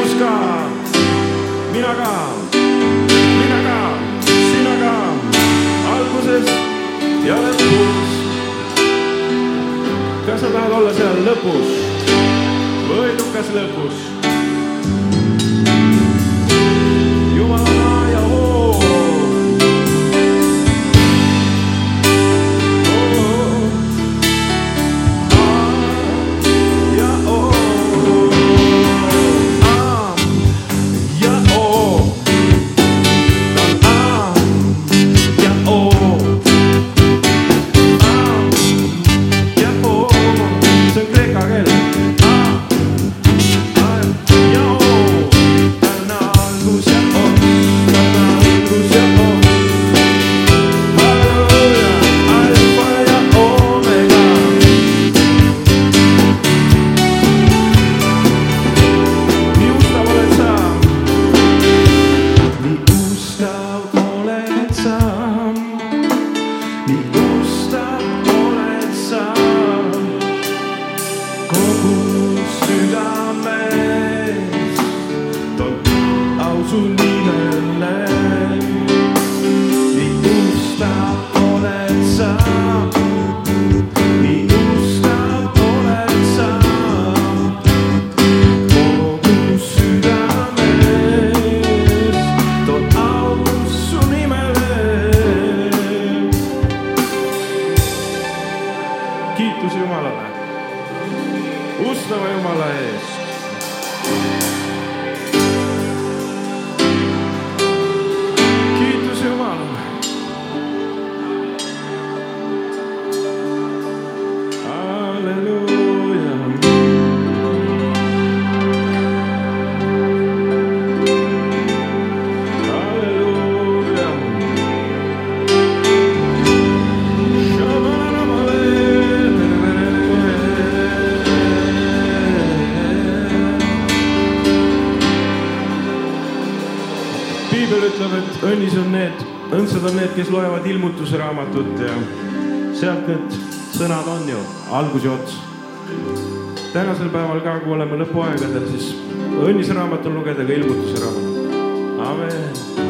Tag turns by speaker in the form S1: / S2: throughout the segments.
S1: Jesus ka, mina ka, mina ka, sina ka, alguses ja lõpus. kas sa tahad olla seal lõpus, võidukas lõpus? Ustam é uma laeste. algusjooks. tänasel päeval ka, kui oleme lõpuaegadel, siis õnnisraamat on lugeda ka ilmutuse raamat. Amen.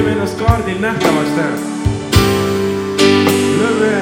S1: Teeme ennast kaardil nähtavaks täna. lööme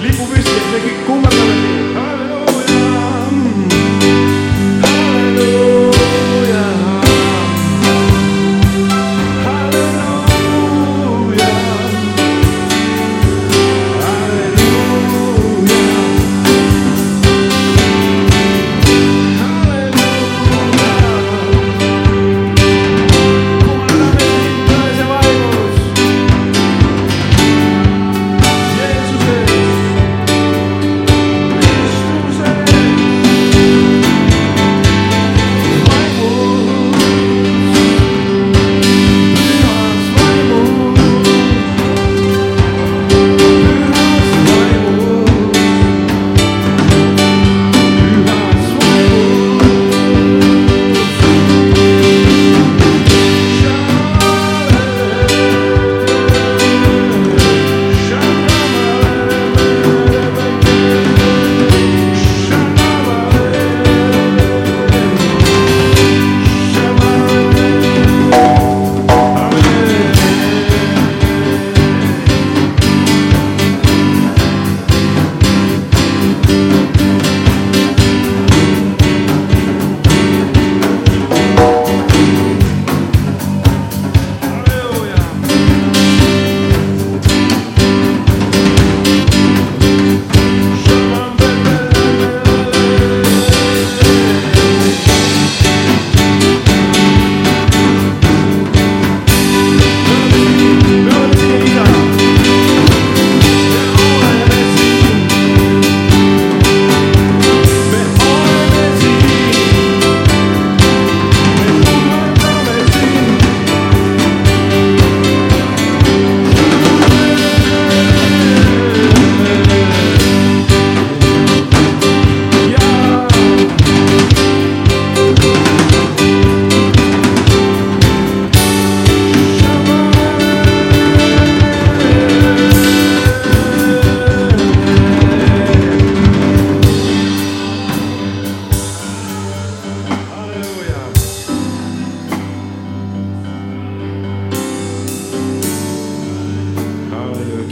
S1: lipu püsti, et me kõik kummardame sind.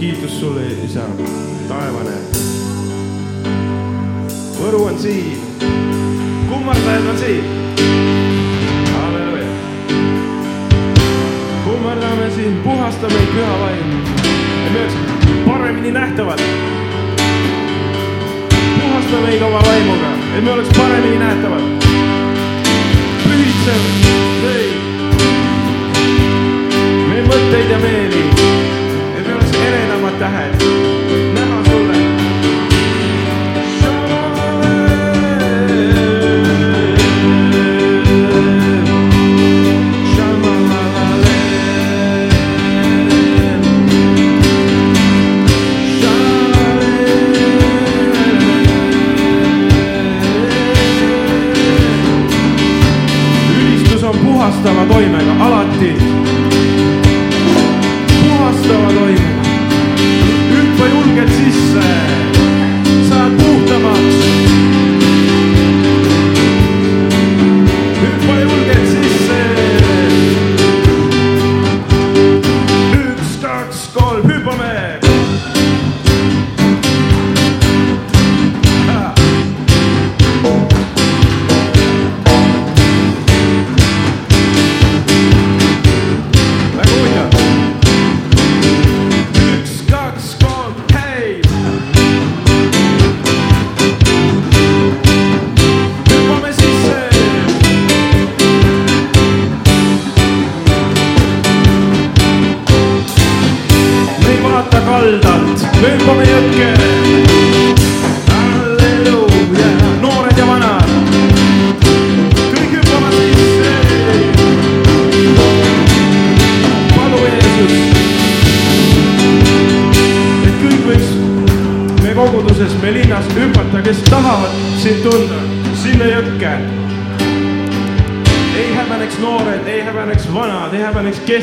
S1: Kiitus sulle, isa, taevane. Võru on siin, kummardajad on siin. halleluuja. kummardame sind, puhasta meid püha vaim, et me oleks paremini nähtavad. puhasta meid oma vaimuga, et me oleks paremini nähtavad pühitsev meid, meie mõtteid ja meeli, da.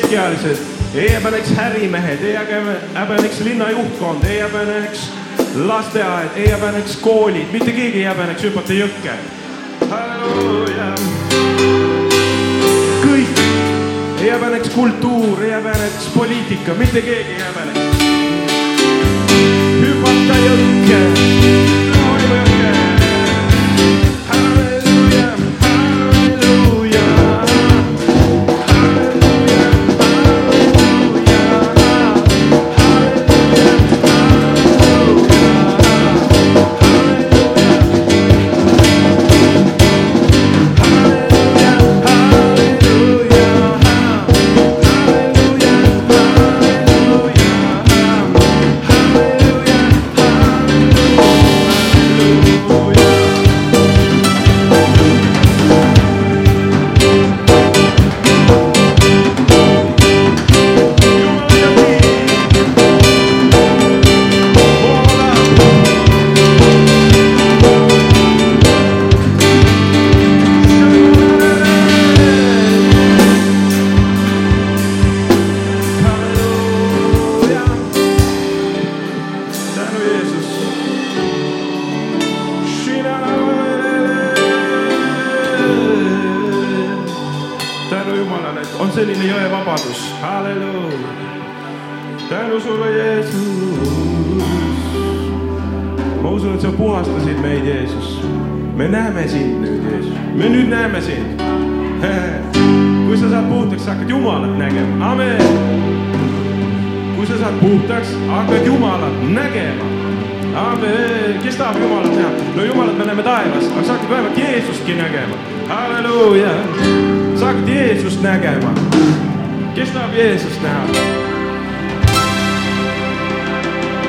S1: keskealised, ei häbeneks ärimehed, ei häbe- häbeneks linna juhtkond, ei häbeneks lasteaed, ei häbeneks koolid, mitte keegi ei häbeneks hüpata jõkke. halleluuja. kõik, ei häbeneks kultuur, ei häbeneks poliitika, mitte keegi ei häbeneks. hüpata jõkke. Sa hakkad Jeesust nägema. kes tahab Jeesust näha?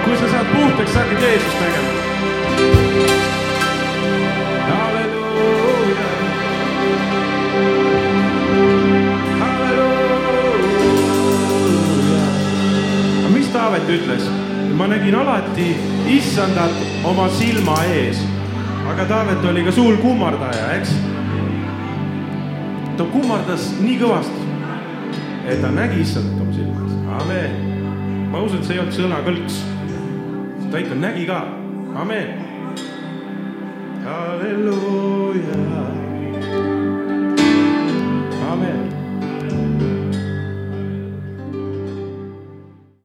S1: kui sa saad puhtaks, sa hakkad Jeesust nägema. halleluuja, halleluuja aga mis Taavet ütles? ma nägin alati issandat oma silma ees. aga Taavet oli ka suur kummardaja, eks. Ta kummardas nii kõvasti, et ta nägi issandat oma silma ees. amen. ma usun, et see ei olnud sõnakõlks. ta ikka nägi ka. amen. halleluuja